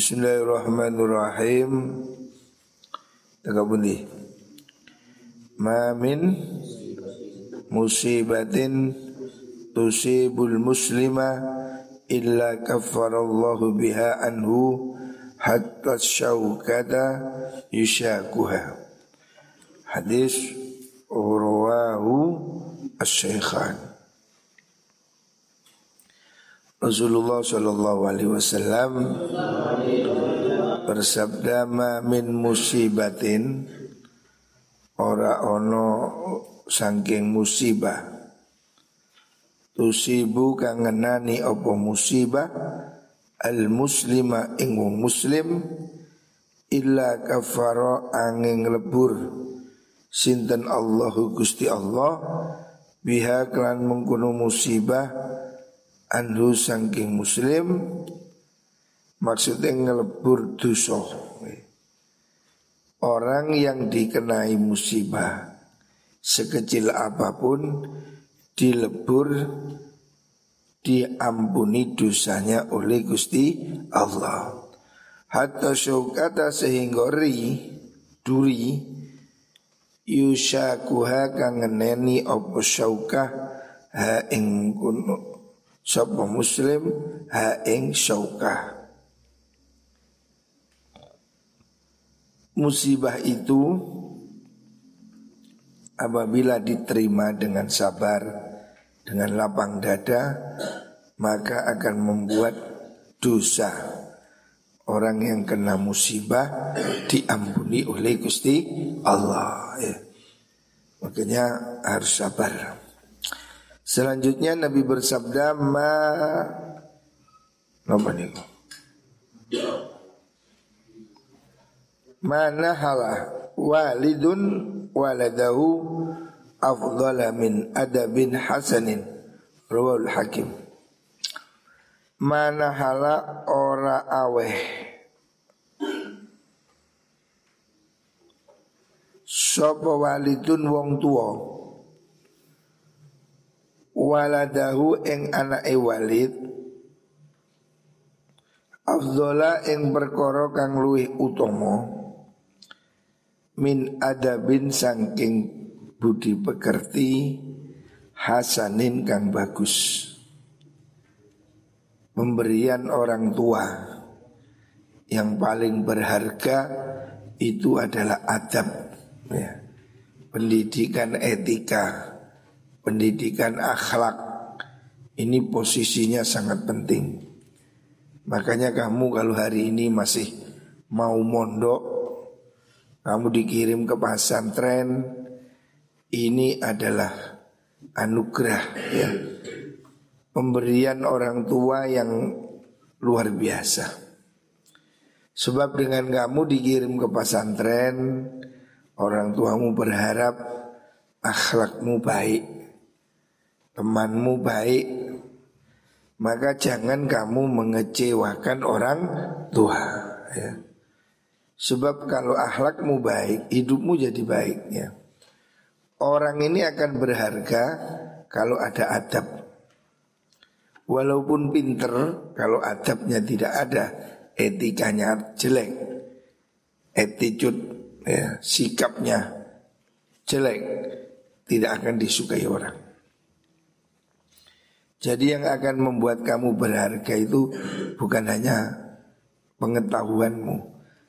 Bismillahirrahmanirrahim. Tengah bunyi. Ma min musibatin tusibul muslima illa kaffarallahu biha anhu hatta syaukata yushakuha. Hadis Urwahu As-Syaikhan. Rasulullah Shallallahu Alaihi Wasallam bersabda ma min musibatin. Ora ono sangking musibah. Tusibu kang ngenani apa musibah? Al muslima ing muslim illa kafara angin lebur. Sinten Allahu Gusti Allah biha kelan mengkuno musibah anhu sangking muslim maksudnya ngelebur dosa. Orang yang dikenai musibah sekecil apa pun dilebur diampuni dosanya oleh Gusti Allah. Hatta syukata sehingga ri duri yushakuha kangeneni opo syaukah ha ing sapa muslim ha ing syaukah musibah itu apabila diterima dengan sabar dengan lapang dada maka akan membuat dosa orang yang kena musibah diampuni oleh Gusti Allah ya. Makanya harus sabar. Selanjutnya Nabi bersabda ma apa nih? Mana halah walidun waladahu afdala min adabin hasanin. Rawal hakim. Mana hala ora aweh. Sopo walidun wong tua waladahu ing anake walid afdhala ing perkara kang luwih utama min adabin saking budi pekerti hasanin kang bagus pemberian orang tua yang paling berharga itu adalah adab ya. pendidikan etika pendidikan akhlak ini posisinya sangat penting. Makanya kamu kalau hari ini masih mau mondok, kamu dikirim ke pesantren, ini adalah anugerah ya. Pemberian orang tua yang luar biasa. Sebab dengan kamu dikirim ke pesantren, orang tuamu berharap akhlakmu baik, temanmu baik, maka jangan kamu mengecewakan orang tua. Ya. Sebab kalau akhlakmu baik, hidupmu jadi baik. Ya. Orang ini akan berharga kalau ada adab. Walaupun pinter, kalau adabnya tidak ada, etikanya jelek, attitude, ya, sikapnya jelek, tidak akan disukai orang. Jadi yang akan membuat kamu berharga itu bukan hanya pengetahuanmu,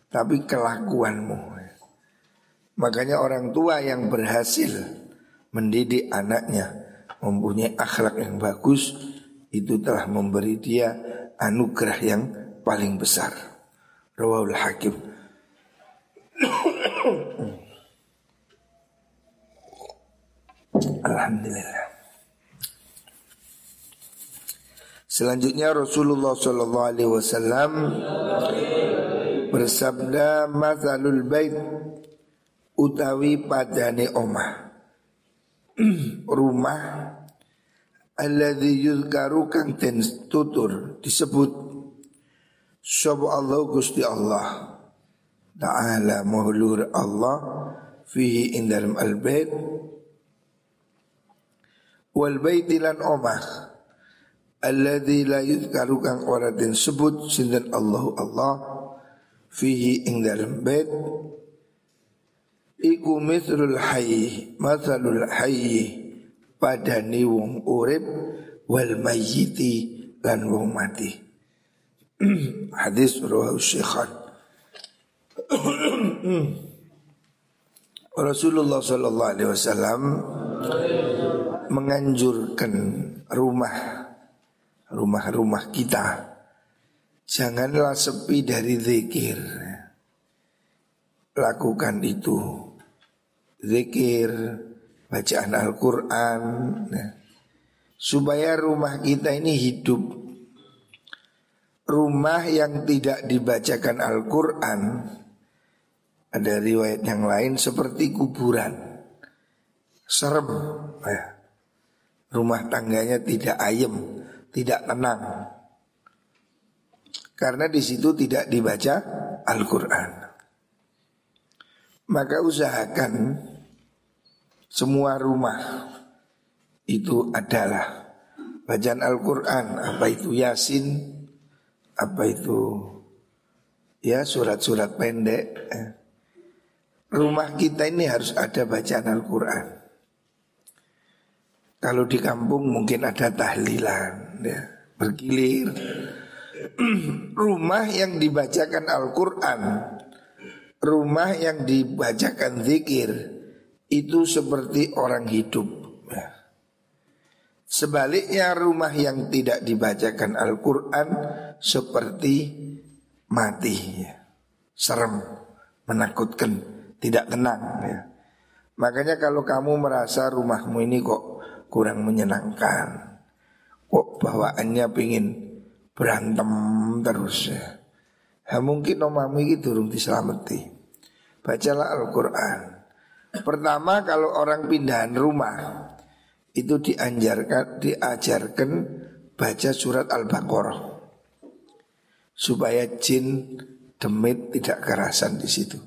tapi kelakuanmu. Makanya orang tua yang berhasil mendidik anaknya mempunyai akhlak yang bagus itu telah memberi dia anugerah yang paling besar. Rawahul Hakim. Alhamdulillah. Selanjutnya Rasulullah Shallallahu Alaihi Wasallam bersabda Mazalul bait utawi padane omah. Rumah alladzi yuzkaru kang den tutur disebut sapa Allah Gusti Allah. Ta'ala mahlur Allah fihi indal al-bait wal baitilan omah Alladzi la yuzkaru kang ora sebut sinten Allah Allah fihi ing dalam bait iku mithlul hayy mathalul hayy padani wong wal mayyiti lan wong mati. Hadis rawahu syekhan Rasulullah sallallahu alaihi wasallam menganjurkan rumah rumah-rumah kita janganlah sepi dari zikir. Lakukan itu. Zikir, bacaan Al-Qur'an ya. supaya rumah kita ini hidup. Rumah yang tidak dibacakan Al-Qur'an ada riwayat yang lain seperti kuburan. Serem ya rumah tangganya tidak ayem, tidak tenang. Karena di situ tidak dibaca Al-Qur'an. Maka usahakan semua rumah itu adalah bacaan Al-Qur'an, apa itu Yasin, apa itu ya surat-surat pendek. Rumah kita ini harus ada bacaan Al-Qur'an. Kalau di kampung mungkin ada tahlilan, ya, bergilir. rumah yang dibacakan Al-Quran, rumah yang dibacakan zikir, itu seperti orang hidup. Ya. Sebaliknya rumah yang tidak dibacakan Al-Quran seperti mati, ya. serem, menakutkan, tidak tenang. Ya. Makanya kalau kamu merasa rumahmu ini kok kurang menyenangkan. Kok bawaannya pingin berantem terus ya. Ha, mungkin omamu ini turun diselamati. Bacalah Al-Quran. Pertama kalau orang pindahan rumah itu dianjarkan, diajarkan baca surat Al-Baqarah supaya jin demit tidak kerasan di situ.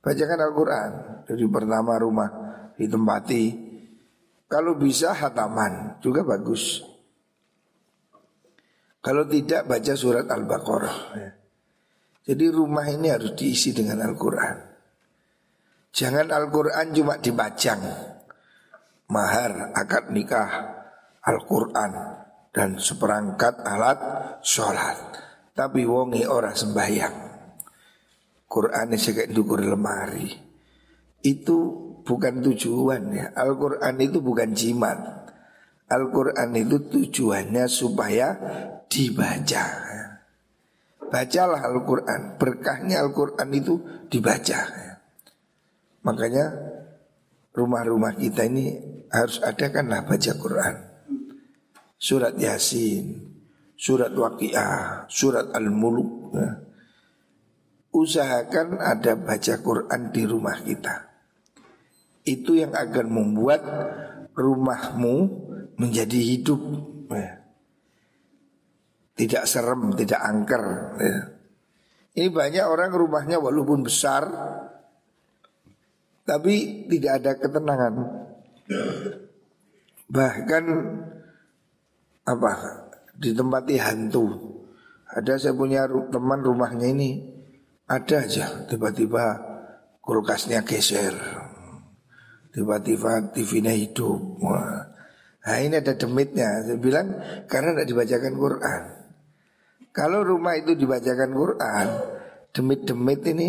Bacakan Al-Quran dari pertama rumah ditempati kalau bisa hataman juga bagus. Kalau tidak baca surat Al-Baqarah. Ya. Jadi rumah ini harus diisi dengan Al-Quran. Jangan Al-Quran cuma dipajang. Mahar, akad nikah, Al-Quran dan seperangkat alat sholat. Tapi wongi orang sembahyang. Quran ini kayak lemari. Itu bukan tujuan ya. Al-Quran itu bukan jimat. Al-Quran itu tujuannya supaya dibaca. Bacalah Al-Quran. Berkahnya Al-Quran itu dibaca. Makanya rumah-rumah kita ini harus adakanlah baca Quran. Surat Yasin, surat Waqiah, surat Al-Muluk. Ya. Usahakan ada baca Quran di rumah kita. Itu yang akan membuat rumahmu menjadi hidup ya. Tidak serem, tidak angker ya. Ini banyak orang rumahnya walaupun besar Tapi tidak ada ketenangan Bahkan Apa Ditempati hantu Ada saya punya teman rumahnya ini Ada aja tiba-tiba kulkasnya geser Tiba-tiba TV-nya hidup. Wah. Nah ini ada demitnya. Saya bilang karena tidak dibacakan Quran. Kalau rumah itu dibacakan Quran, demit-demit ini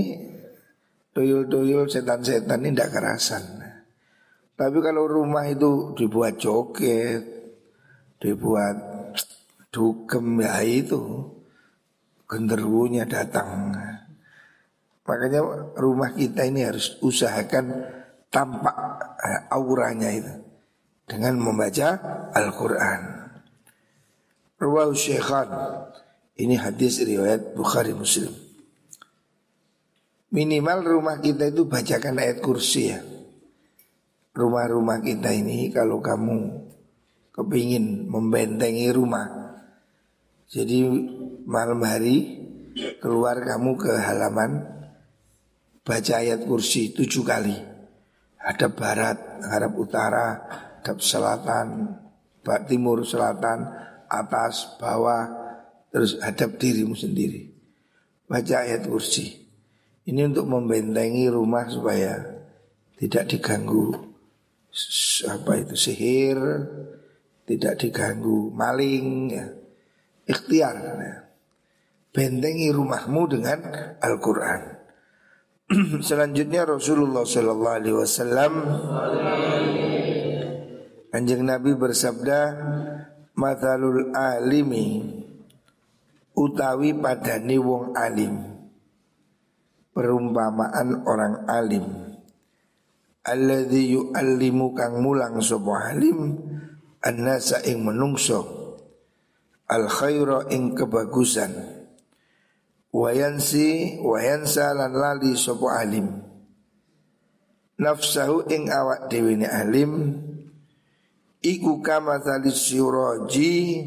tuyul-tuyul setan-setan ini tidak kerasan. Tapi kalau rumah itu dibuat joget, dibuat dugem ya itu genderuwonya datang. Makanya rumah kita ini harus usahakan tampak eh, auranya itu dengan membaca Al-Quran. Rawahu Syekhan. Ini hadis riwayat Bukhari Muslim. Minimal rumah kita itu bacakan ayat kursi ya. Rumah-rumah kita ini kalau kamu kepingin membentengi rumah. Jadi malam hari keluar kamu ke halaman baca ayat kursi tujuh kali. Ada barat, hadap utara, hadap selatan, timur, selatan, atas, bawah, terus hadap dirimu sendiri. baca ayat kursi. Ini untuk membentengi rumah supaya tidak diganggu apa itu sihir, tidak diganggu maling, ya. ikhtiar. Ya. Bentengi rumahmu dengan Al-Quran. Selanjutnya Rasulullah Sallallahu Alaihi Wasallam Anjing Nabi bersabda Matalul alimi Utawi padani wong alim. Perumpamaan orang alim. Alladhi yu'allimu kang mulang sopo alim An-nasa ing menungso Al khaira ing kebagusan Wayansi wayansa lan lali sopo alim Nafsahu ing awak dewi alim Iku kama tali siroji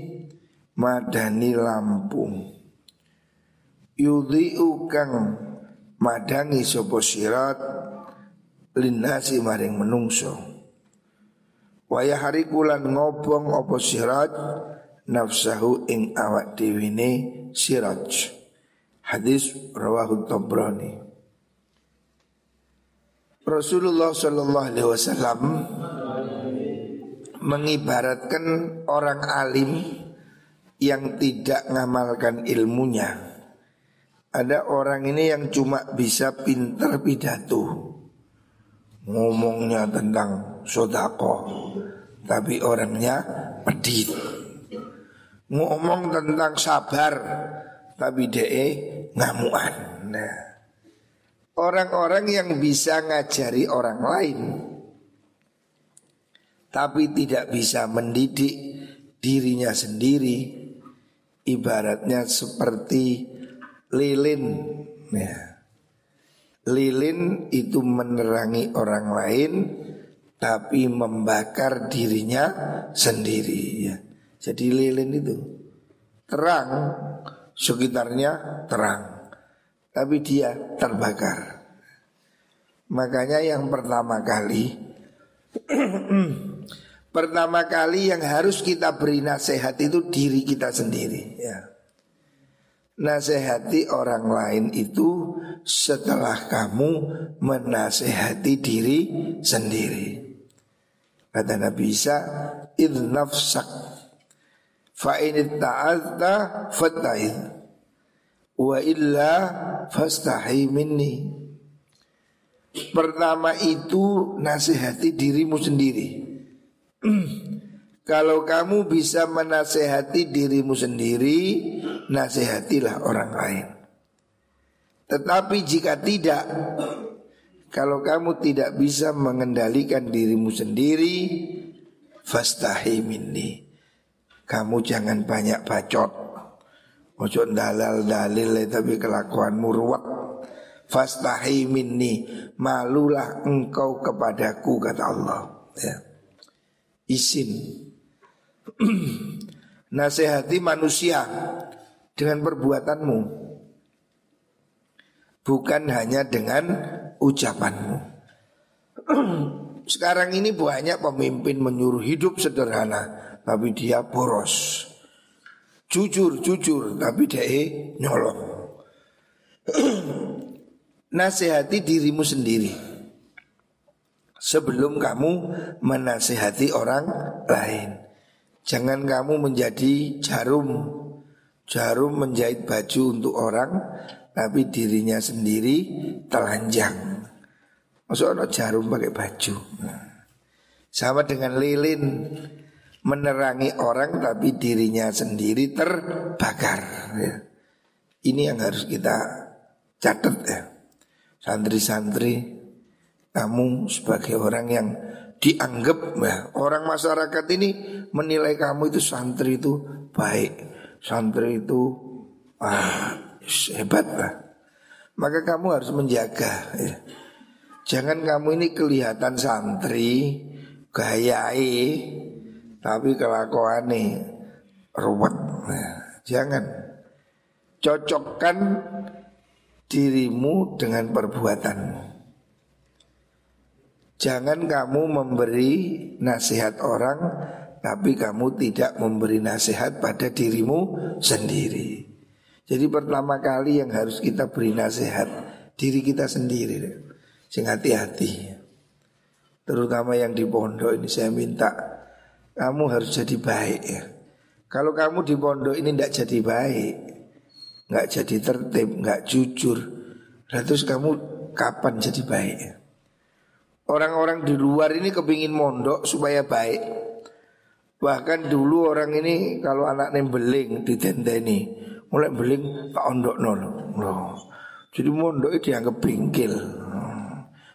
madani lampu. Yudhi'u kang madangi sopo sirat Linasi maring menungso. Waya hari kulan ngobong opo sirat Nafsahu ing awak diwini siraj Hadis rawahu Tabrani Rasulullah Shallallahu Alaihi Wasallam mengibaratkan orang alim yang tidak ngamalkan ilmunya. Ada orang ini yang cuma bisa pinter pidato Ngomongnya tentang sodako Tapi orangnya pedit Ngomong tentang sabar Tapi de ngamuan Nah Orang-orang yang bisa ngajari orang lain tapi tidak bisa mendidik dirinya sendiri ibaratnya seperti lilin ya. lilin itu menerangi orang lain tapi membakar dirinya sendiri ya. jadi lilin itu terang sekitarnya terang tapi dia terbakar makanya yang pertama kali Pertama kali yang harus kita beri nasihat itu diri kita sendiri ya. Nasihati orang lain itu setelah kamu menasehati diri sendiri. Kata Nabi Isa, "Id nafsak fa in wa illa fastahi minni." Pertama itu nasihati dirimu sendiri. Kalau kamu bisa menasehati dirimu sendiri, nasihatilah orang lain. Tetapi jika tidak, kalau kamu tidak bisa mengendalikan dirimu sendiri, fastahi minni. Kamu jangan banyak bacot. Ojo dalal dalil tapi kelakuanmu ruwet. Fastahi minni, malulah engkau kepadaku kata Allah. Ya isin Nasihati manusia dengan perbuatanmu Bukan hanya dengan ucapanmu Sekarang ini banyak pemimpin menyuruh hidup sederhana Tapi dia boros Jujur, jujur Tapi dia nyolong Nasihati dirimu sendiri sebelum kamu menasehati orang lain. Jangan kamu menjadi jarum, jarum menjahit baju untuk orang, tapi dirinya sendiri telanjang. Ada jarum pakai baju. Sama dengan lilin menerangi orang tapi dirinya sendiri terbakar. Ya. Ini yang harus kita catat ya. Santri-santri kamu sebagai orang yang dianggap ya, orang masyarakat ini menilai kamu itu santri itu baik, santri itu ah, hebat lah. Maka kamu harus menjaga ya. Jangan kamu ini kelihatan santri, gayai, tapi kelakuan nih ruwet. Ya. Jangan cocokkan dirimu dengan perbuatanmu. Jangan kamu memberi nasihat orang Tapi kamu tidak memberi nasihat pada dirimu sendiri Jadi pertama kali yang harus kita beri nasihat diri kita sendiri, sing hati-hati. Terutama yang di pondok ini saya minta kamu harus jadi baik ya. Kalau kamu di pondok ini tidak jadi baik, nggak jadi tertib, nggak jujur, terus kamu kapan jadi baik? Ya? Orang-orang di luar ini kepingin mondok supaya baik. Bahkan dulu orang ini kalau anaknya beling ditendeni, mulai beling tak ondok nol. No. Jadi mondok itu dianggap bengkel,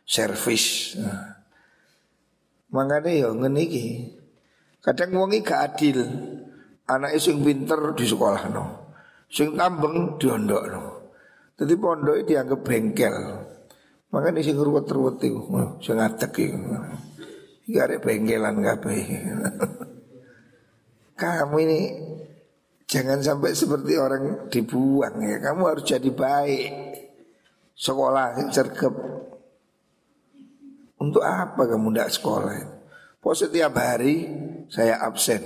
servis. Nah. Makanya ya ngene Kadang wongi gak adil. Anak sing pinter di sekolah no. Sing tambeng diondok no. Jadi pondok dianggap bengkel. Makanya sing ruwet-ruwet itu, sing ngadek itu. Gak ada bengkelan kabeh. Kamu ini jangan sampai seperti orang dibuang ya. Kamu harus jadi baik. Sekolah cergep. Untuk apa kamu tidak sekolah? Pokoknya setiap hari saya absen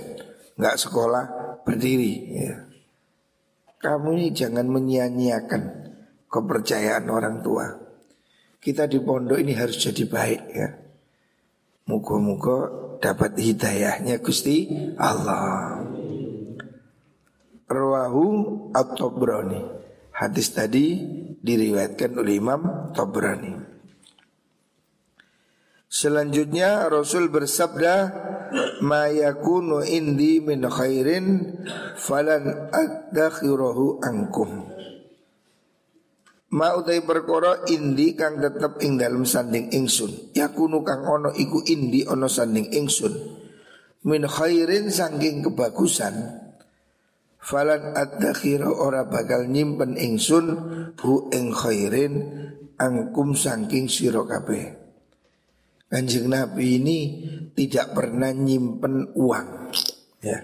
nggak sekolah berdiri ya. Kamu ini jangan menyia-nyiakan kepercayaan orang tua. Kita di pondok ini harus jadi baik ya. Muka-muka dapat hidayahnya Gusti Allah. Rawahu at-Tabrani. Hadis tadi diriwayatkan oleh Imam Tabrani. Selanjutnya Rasul bersabda ma yakunu indi min khairin falan adakhirahu angkum Ma utai perkara indi kang tetep ing dalem sanding ingsun. Yakunu kang ono iku indi ono sanding ingsun. Min khairin sangking kebagusan falan adakhira ora bakal nyimpen ingsun hu ing khairin angkum sangking sira kabeh Kanjeng Nabi ini tidak pernah nyimpen uang. Ya.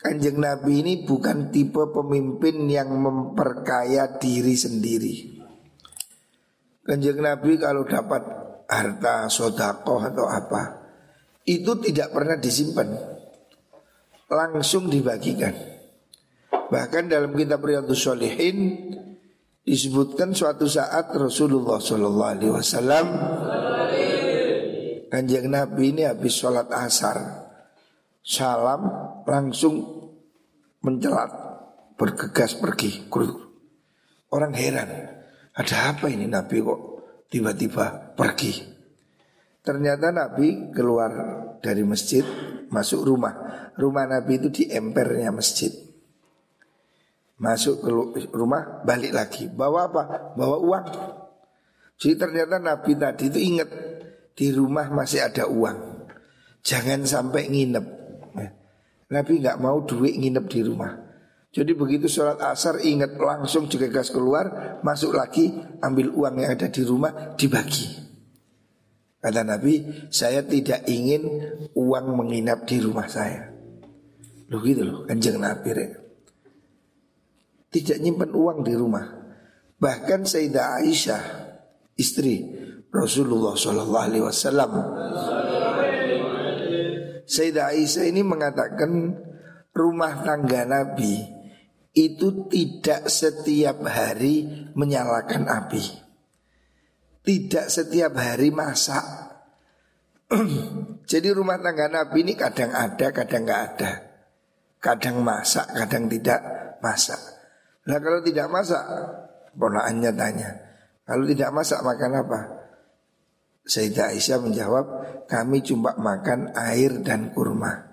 Kanjeng Nabi ini bukan tipe pemimpin yang memperkaya diri sendiri. Kanjeng Nabi kalau dapat harta sodakoh atau apa Itu tidak pernah disimpan. Langsung dibagikan. Bahkan dalam kitab Riyadus Solihin disebutkan suatu saat Rasulullah Shallallahu Alaihi Wasallam kanjeng Nabi ini habis sholat asar salam langsung mencelat bergegas pergi orang heran ada apa ini Nabi kok tiba-tiba pergi? Ternyata Nabi keluar dari masjid masuk rumah. Rumah Nabi itu di empernya masjid Masuk ke rumah balik lagi. Bawa apa? Bawa uang. Jadi ternyata Nabi tadi itu ingat Di rumah masih ada uang. Jangan sampai nginep. Ya. Nabi nggak mau duit nginep di rumah. Jadi begitu sholat asar ingat langsung juga gas keluar Masuk lagi ambil uang yang ada di rumah dibagi. Kata Nabi saya tidak ingin uang menginap di rumah saya. Loh gitu loh kanjeng Nabi ya tidak nyimpan uang di rumah. Bahkan Sayyidah Aisyah istri Rasulullah Shallallahu Alaihi Wasallam. Sayyidah Aisyah ini mengatakan rumah tangga Nabi itu tidak setiap hari menyalakan api. Tidak setiap hari masak. Jadi rumah tangga Nabi ini kadang ada, kadang nggak ada. Kadang masak, kadang tidak masak. Nah kalau tidak masak, ponaannya tanya. Kalau tidak masak makan apa? Sayyidah Aisyah menjawab, kami cuma makan air dan kurma.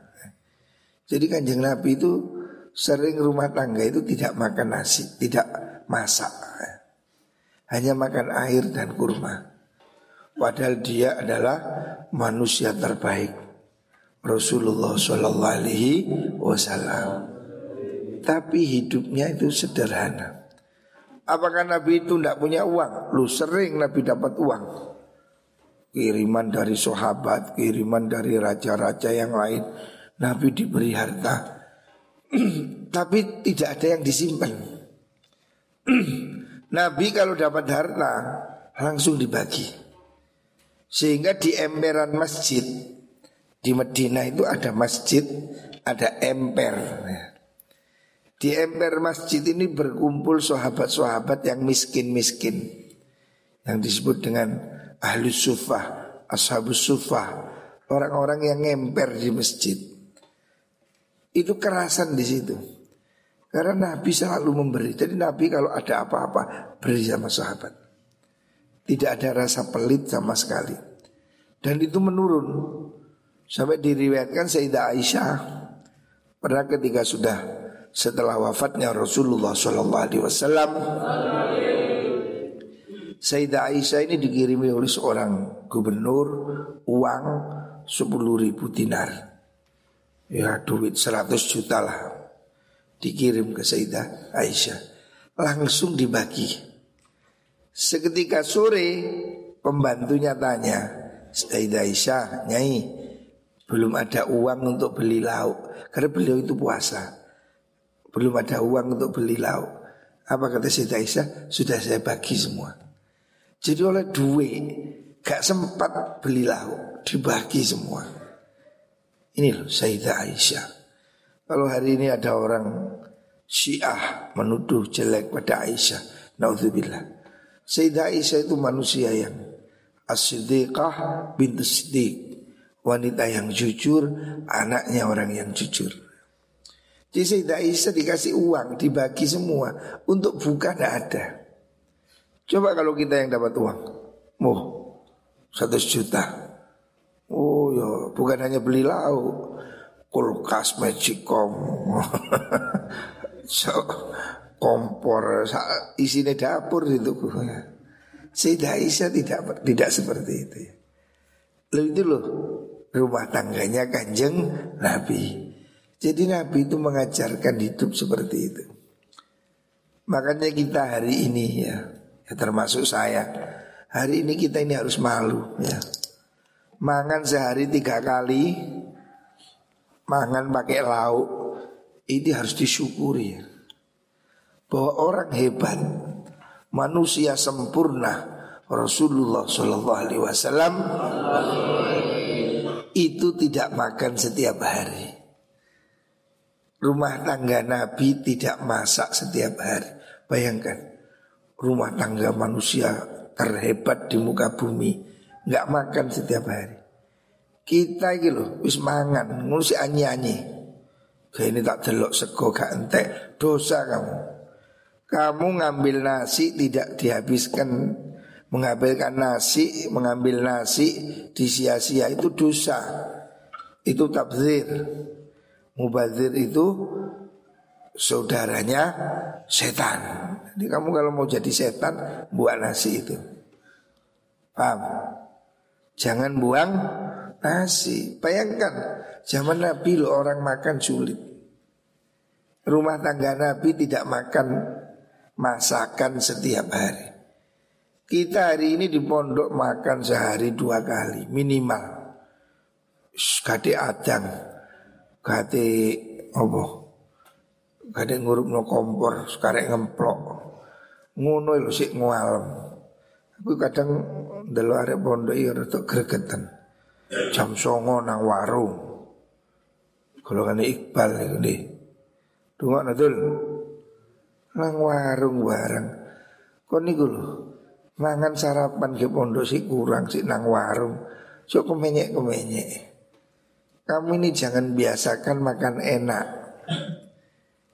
Jadi kanjeng Nabi itu sering rumah tangga itu tidak makan nasi, tidak masak. Hanya makan air dan kurma. Padahal dia adalah manusia terbaik. Rasulullah Shallallahu Alaihi Wasallam tapi hidupnya itu sederhana. Apakah Nabi itu tidak punya uang? Lu sering Nabi dapat uang. Kiriman dari sahabat, kiriman dari raja-raja yang lain. Nabi diberi harta. tapi tidak ada yang disimpan. Nabi kalau dapat harta langsung dibagi. Sehingga di emperan masjid di Medina itu ada masjid, ada emper. Di emper masjid ini berkumpul sahabat-sahabat yang miskin-miskin. Yang disebut dengan ahlu sufah, ashabus sufah. Orang-orang yang ngemper di masjid. Itu kerasan di situ. Karena Nabi selalu memberi. Jadi Nabi kalau ada apa-apa beri sama sahabat. Tidak ada rasa pelit sama sekali. Dan itu menurun. Sampai diriwayatkan Sayyidah Aisyah Pernah ketika sudah setelah wafatnya Rasulullah Shallallahu Alaihi Wasallam. Sayyidah Aisyah ini dikirimi oleh seorang gubernur uang 10 ribu dinar. Ya duit 100 juta lah dikirim ke Sayyidah Aisyah. Langsung dibagi. Seketika sore pembantunya tanya, Sayyidah Aisyah, Nyai, belum ada uang untuk beli lauk karena beliau itu puasa. Belum ada uang untuk beli lauk. Apa kata Siti Aisyah? Sudah saya bagi semua. Jadi oleh duit Gak sempat beli lauk Dibagi semua. Ini loh Sayyidah Aisyah. Kalau hari ini ada orang Syiah menuduh jelek pada Aisyah Naudzubillah. Sayyidah Aisyah itu manusia yang As-Siddiqah bintu Siddiq Wanita yang jujur Anaknya orang yang jujur jadi Sayyidah Aisyah dikasih uang, dibagi semua. Untuk buka tidak ada. Coba kalau kita yang dapat uang. Oh, satu juta. Oh ya, bukan hanya beli lauk. Kulkas, magicom. so, kompor, isinya dapur itu. Sayyidah Aisyah tidak tidak seperti itu. Lalu itu loh rumah tangganya kanjeng Nabi. Jadi Nabi itu mengajarkan hidup seperti itu. Makanya kita hari ini ya, ya termasuk saya, hari ini kita ini harus malu ya. Mangan sehari tiga kali, mangan pakai lauk, ini harus disyukuri. Bahwa orang hebat, manusia sempurna, Rasulullah Shallallahu Alaihi Wasallam itu tidak makan setiap hari. Rumah tangga Nabi tidak masak setiap hari. Bayangkan, rumah tangga manusia terhebat di muka bumi nggak makan setiap hari. Kita gitu loh, wis mangan, ngurusi anyi-anyi. Ini tak delok sego gak entek, dosa kamu. Kamu ngambil nasi tidak dihabiskan Mengambilkan nasi, mengambil nasi disia-sia itu dosa Itu tabzir Mubazir itu saudaranya setan. Jadi kamu kalau mau jadi setan buat nasi itu. Paham? Jangan buang nasi. Bayangkan zaman Nabi lo orang makan sulit. Rumah tangga Nabi tidak makan masakan setiap hari. Kita hari ini di pondok makan sehari dua kali minimal. Kade adang Kate apa? Kate no kompor sekarang ngemplok. Ngono lho sik ngualem. Aku kadang delok arek pondok iki rada gregetan. Jam songo nang warung. kan Iqbal iku nih. Dungok dul. Nang warung bareng. Kok niku lho. Mangan sarapan ke pondok sih kurang sih nang warung. Sok kemenyek-kemenyek. Kamu ini jangan biasakan makan enak.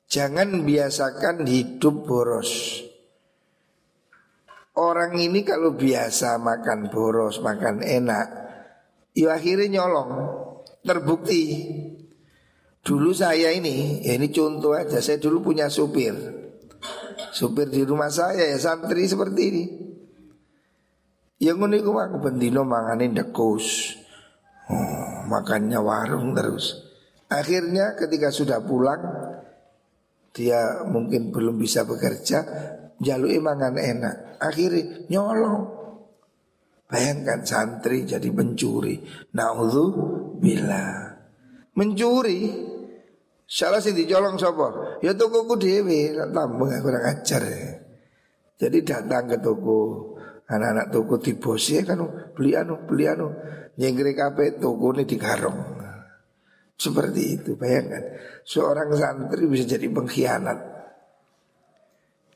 Jangan biasakan hidup boros. Orang ini kalau biasa makan boros, makan enak Ya akhirnya nyolong. Terbukti. Dulu saya ini, ya ini contoh aja Saya dulu punya supir. Supir di rumah saya ya santri seperti ini. Yang unik aku bendino manganin dekus Oh, makannya warung terus. Akhirnya ketika sudah pulang dia mungkin belum bisa bekerja, jalui mangan enak. Akhirnya nyolong. Bayangkan santri jadi pencuri. bila Mencuri. Salah sih dicolong sopo. Ya tokoku dewi, tambah kurang ajar. Jadi datang ke toko anak-anak toko ya kan beli anu beli anu nyengkri toko ini digarong Seperti itu, bayangkan. Seorang santri bisa jadi pengkhianat.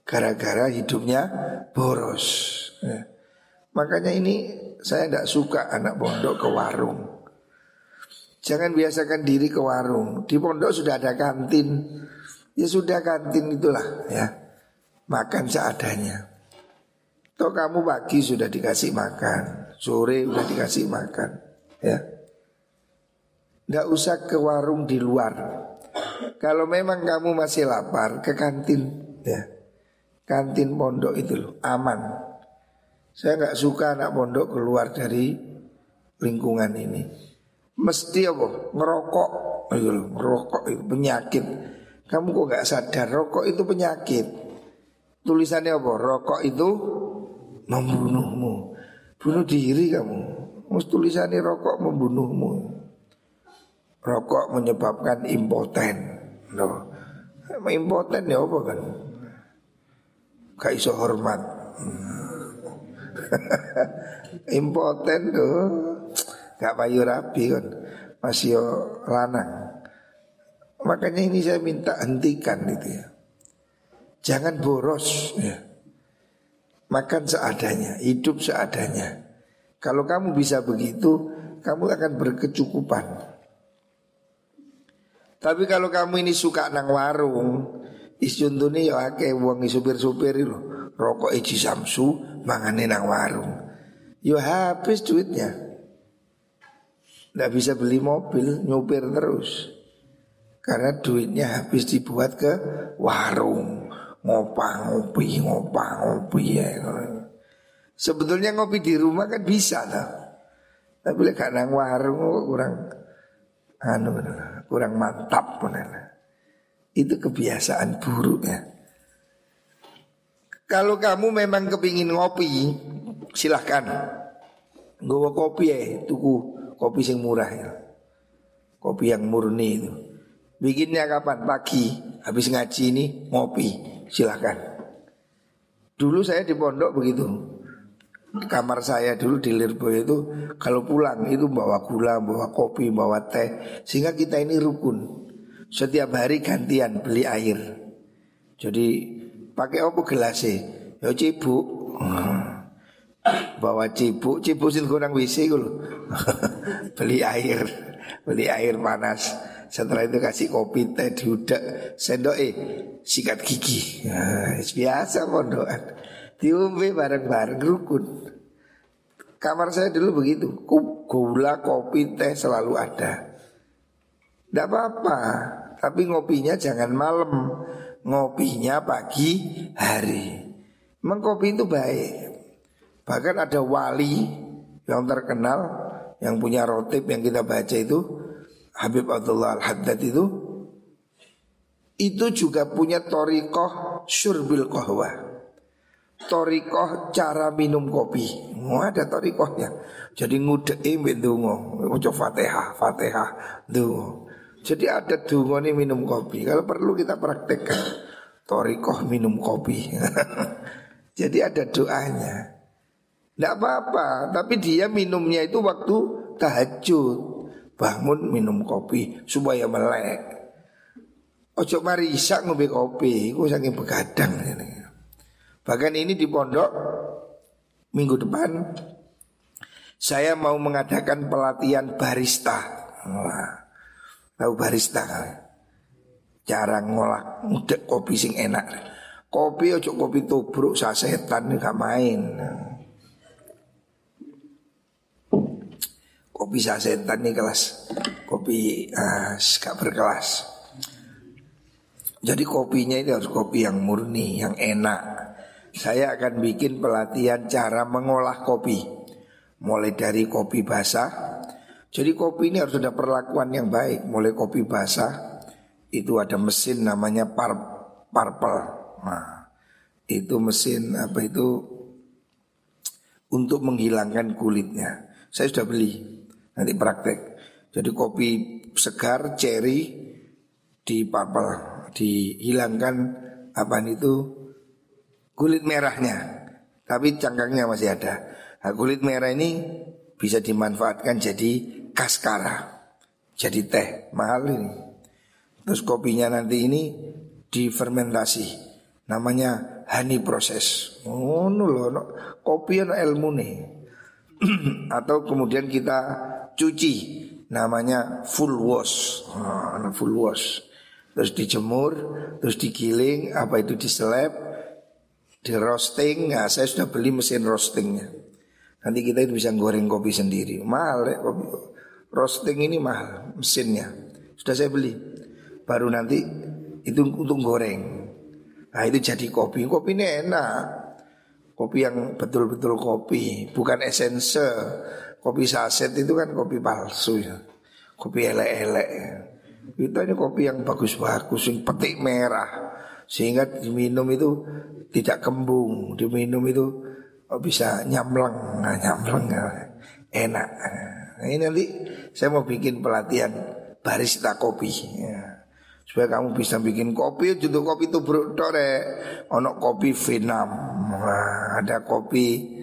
Gara-gara hidupnya boros. Ya. Makanya ini saya tidak suka anak pondok ke warung. Jangan biasakan diri ke warung. Di pondok sudah ada kantin. Ya sudah kantin itulah ya. Makan seadanya. Toh kamu pagi sudah dikasih makan, sore sudah dikasih makan, ya. Tidak usah ke warung di luar. Kalau memang kamu masih lapar ke kantin ya. Kantin pondok itu loh, aman. Saya nggak suka anak pondok keluar dari lingkungan ini. Mesti apa? Ngerokok, gitu loh, ngerokok itu penyakit. Kamu kok nggak sadar rokok itu penyakit. Tulisannya apa? Rokok itu membunuhmu. Bunuh diri kamu. Mus tulisannya rokok membunuhmu rokok menyebabkan impoten. No. Impoten ya apa kan? Gak iso hormat. impoten tuh gak payu rapi kan. Masih lanang. Makanya ini saya minta hentikan itu ya. Jangan boros ya. Makan seadanya, hidup seadanya. Kalau kamu bisa begitu, kamu akan berkecukupan. Tapi kalau kamu ini suka nang warung, isyuntune ya akeh wong supir-supir lho, rokok iji samsu mangane nang warung. Ya habis duitnya. Nggak bisa beli mobil, nyupir terus. Karena duitnya habis dibuat ke warung, ngopang ngopi, ngopang ngopi ya. Sebetulnya ngopi di rumah kan bisa lah. Tapi lek nang warung kurang anu kurang mantap benar. Itu kebiasaan buruk ya. Kalau kamu memang kepingin ngopi, silahkan. Gue kopi ya, tuku kopi yang murah ya. Kopi yang murni itu. Bikinnya kapan? Pagi. Habis ngaji ini ngopi, silahkan. Dulu saya di pondok begitu kamar saya dulu di Lirboyo itu kalau pulang itu bawa gula, bawa kopi, bawa teh sehingga kita ini rukun. Setiap hari gantian beli air. Jadi pakai apa gelasnya? Ya cibuk. Bawa cibuk, cibuk sih kurang WC beli air, beli air panas. Setelah itu kasih kopi teh diudak sendok eh sikat gigi. Nah, biasa pondokan. Diumpe bareng-bareng rukun. Kamar saya dulu begitu. Gula, kopi, teh selalu ada. Tidak apa-apa. Tapi ngopinya jangan malam. Ngopinya pagi hari. Memang kopi itu baik. Bahkan ada wali yang terkenal yang punya rotip yang kita baca itu Habib Abdullah Al-Haddad itu itu juga punya torikoh syurbil kohwah torikoh cara minum kopi. Mau ada torikohnya. Jadi ngudei mbek dungo. Ucap fatihah, fatihah, dungo. Jadi ada dungo nih minum kopi. Kalau perlu kita praktekkan. Torikoh minum kopi. Jadi ada doanya. Tidak apa-apa. Tapi dia minumnya itu waktu tahajud. Bangun minum kopi supaya melek. Ojo mari isak ngombe kopi, gue saking begadang. Bahkan ini di pondok minggu depan saya mau mengadakan pelatihan barista. Wah, tahu barista Cara ngolah ngudek kopi sing enak. Kopi ojo kopi tubruk sasetan gak main. Kopi sasetan nih kelas kopi uh, gak berkelas. Jadi kopinya itu harus kopi yang murni, yang enak saya akan bikin pelatihan cara mengolah kopi. Mulai dari kopi basah. Jadi kopi ini harus ada perlakuan yang baik. Mulai kopi basah itu ada mesin namanya par parpel. Nah, itu mesin apa itu untuk menghilangkan kulitnya. Saya sudah beli. Nanti praktek. Jadi kopi segar cherry di parpel dihilangkan apa itu kulit merahnya, tapi cangkangnya masih ada. Nah, kulit merah ini bisa dimanfaatkan jadi kaskara. jadi teh mahal ini. Terus kopinya nanti ini difermentasi, namanya honey proses. Oh loh, no. kopi yang ilmu nih. Atau kemudian kita cuci, namanya full wash, oh, full wash. Terus dijemur, terus digiling, apa itu diseleb, di roasting. Nah, saya sudah beli mesin roastingnya. Nanti kita itu bisa goreng kopi sendiri. Mahal ya kopi. Roasting ini mahal mesinnya. Sudah saya beli. Baru nanti itu untuk goreng. Nah itu jadi kopi. Kopi ini enak. Kopi yang betul-betul kopi, bukan esense. Kopi saset itu kan kopi palsu ya. Kopi elek-elek. Kita ini kopi yang bagus-bagus, yang petik merah. Sehingga diminum itu tidak kembung, diminum itu oh bisa nyamleng, nah, nyamleng enak. Nah, ini nanti saya mau bikin pelatihan barista kopi. Ya. Supaya kamu bisa bikin kopi, judul kopi itu tore, ono kopi Vietnam, nah, ada kopi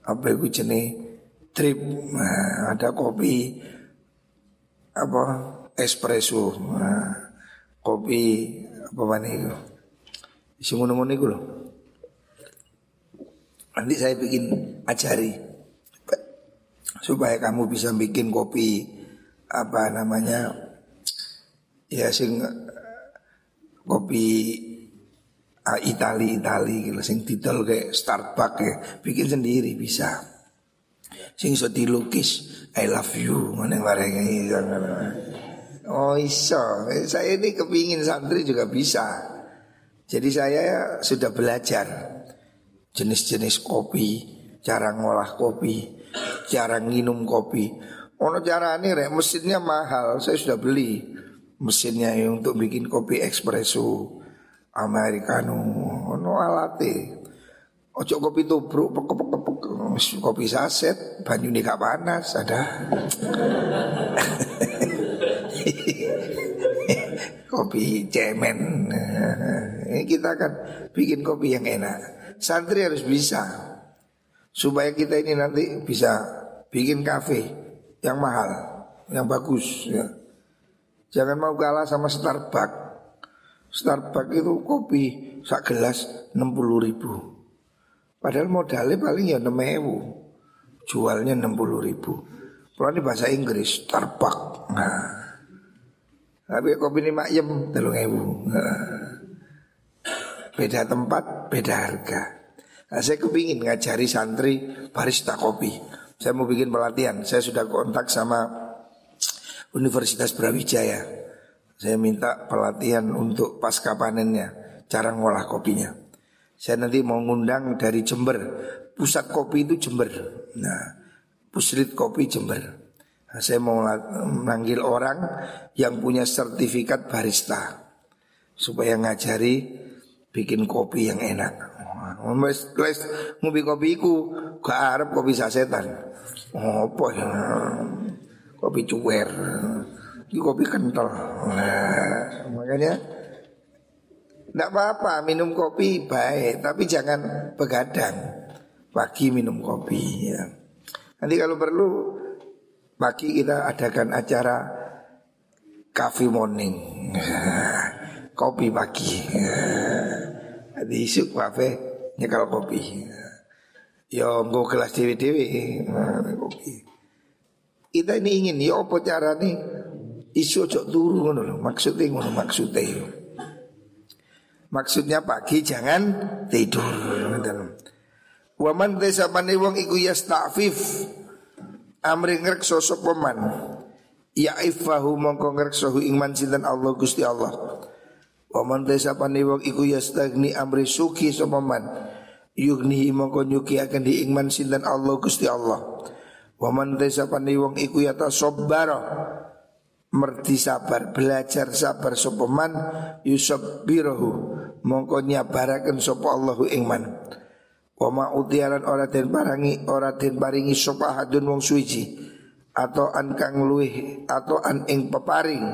apa itu jenis trip, nah, ada kopi apa espresso, nah, kopi apa mana itu, ngono-ngono itu loh. Nanti saya bikin ajari supaya kamu bisa bikin kopi apa namanya ya sing kopi uh, Itali Itali gitu sing didol kayak Starbucks ya. Bikin sendiri bisa sing so dilukis I love you. Mana bareng Oh iso. Saya ini kepingin santri juga bisa. Jadi saya sudah belajar jenis-jenis kopi, cara ngolah kopi, cara minum kopi. Ono cara ini rek mesinnya mahal, saya sudah beli mesinnya untuk bikin kopi espresso, americano, ono alate. Ojo kopi tubruk, pek kopi saset, banyu gak panas, ada. kopi cemen. Ini kita akan bikin kopi yang enak. Santri harus bisa supaya kita ini nanti bisa bikin kafe yang mahal, yang bagus ya. Jangan mau kalah sama Starbucks. Starbucks itu kopi sak gelas 60 ribu. Padahal modalnya paling ya 6 ribu. Jualnya 60 ribu. Kalau ini bahasa Inggris, Starbucks. Nah. Tapi kopi ini makyem, telung ribu. Nah. Beda tempat, beda harga. Nah, saya kepingin ngajari santri barista kopi. Saya mau bikin pelatihan. Saya sudah kontak sama Universitas Brawijaya. Saya minta pelatihan untuk pasca panennya, cara ngolah kopinya. Saya nanti mau ngundang dari Jember. Pusat kopi itu Jember. Nah, pusrit kopi Jember. Nah, saya mau manggil orang yang punya sertifikat barista supaya ngajari bikin kopi yang enak. Wes ngopi kopi iku gak arep kopi sasetan. Apa ya? Kopi cuwer. Ini kopi kental. Nah, makanya tidak apa-apa minum kopi baik, tapi jangan begadang. Pagi minum kopi ya. Nanti kalau perlu pagi kita adakan acara coffee morning. kopi pagi. Di isuk kafe nyekal kopi. Yo nggo kelas dewi-dewi kopi. Kita ini ingin ya apa cara nih isu cok turu ngono lho. Maksudnya ngono maksudnya. Maksudnya pagi jangan tidur. Waman desa pane wong iku yastafif amri ngrekso sapa man. Ya ifahu mongko ngrekso ing man sinten Allah Gusti Allah. Waman desa pani wong iku yastagni amri suki sopaman Yugni mongko nyuki akan diingman sinten Allah Gusti Allah Waman desa pani wong iku yata sobbaro Merti sabar, belajar sabar sopaman Yusuf birohu. Mongko nyabarakan sopa Allahu ingman Wama utiaran ora den parangi Ora den paringi sopa hadun wong suici Atau an kang luih Atau an ing peparing.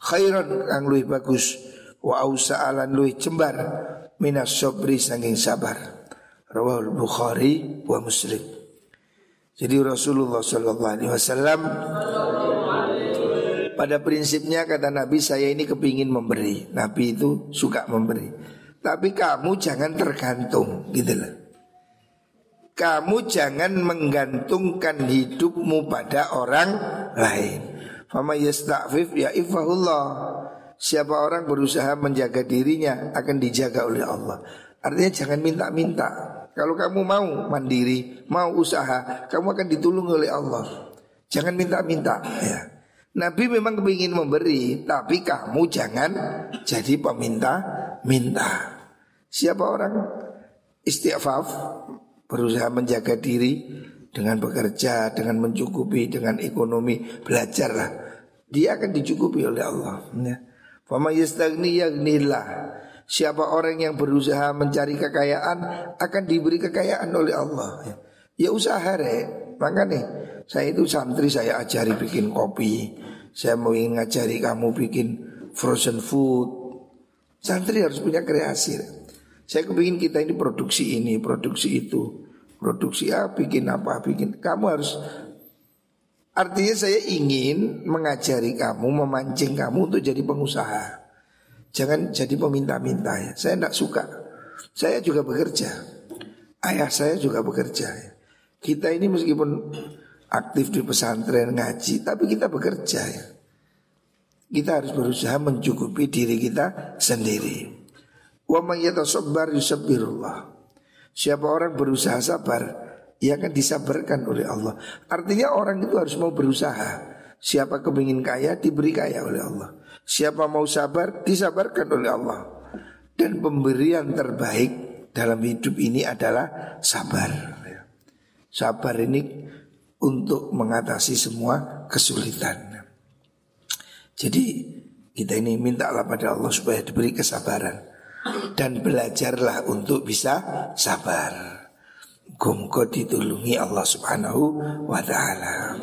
Khairan kang luih bagus. Wa ausa'alan lui cembar minas sobri sanging sabar. Rawahul bukhari wa muslim. Jadi Rasulullah sallallahu alaihi wasallam Pada prinsipnya kata Nabi saya ini kepingin memberi. Nabi itu suka memberi. Tapi kamu jangan tergantung gitu loh. Kamu jangan menggantungkan hidupmu pada orang lain. Fama yasta'fif ya ifahullah. Siapa orang berusaha menjaga dirinya akan dijaga oleh Allah. Artinya jangan minta-minta. Kalau kamu mau mandiri, mau usaha Kamu akan ditolong oleh Allah. Jangan minta-minta ya Nabi memang ingin memberi, tapi kamu jangan jadi peminta-minta. Siapa orang istighfaf berusaha menjaga diri dengan bekerja, dengan mencukupi, dengan ekonomi, belajarlah. Dia akan dicukupi oleh Allah. Ya. Siapa orang yang berusaha mencari kekayaan akan diberi kekayaan oleh Allah. Ya, ya usaha re. Makanya saya itu santri saya ajari bikin kopi, saya mau ngajari kamu bikin frozen food. Santri harus punya kreasi. Saya kepingin kita ini produksi ini, produksi itu. Produksi A, bikin apa, bikin. Kamu harus Artinya saya ingin mengajari kamu, memancing kamu untuk jadi pengusaha. Jangan jadi peminta-minta ya. Saya tidak suka. Saya juga bekerja. Ayah saya juga bekerja. Kita ini meskipun aktif di pesantren ngaji, tapi kita bekerja ya. Kita harus berusaha mencukupi diri kita sendiri. Wa may yatasabbar yusabbirullah. Siapa orang berusaha sabar, ia akan disabarkan oleh Allah. Artinya orang itu harus mau berusaha. Siapa kepingin kaya diberi kaya oleh Allah. Siapa mau sabar disabarkan oleh Allah. Dan pemberian terbaik dalam hidup ini adalah sabar. Sabar ini untuk mengatasi semua kesulitan. Jadi kita ini mintalah pada Allah supaya diberi kesabaran dan belajarlah untuk bisa sabar. Gumko ditulungi Allah Subhanahu wa taala.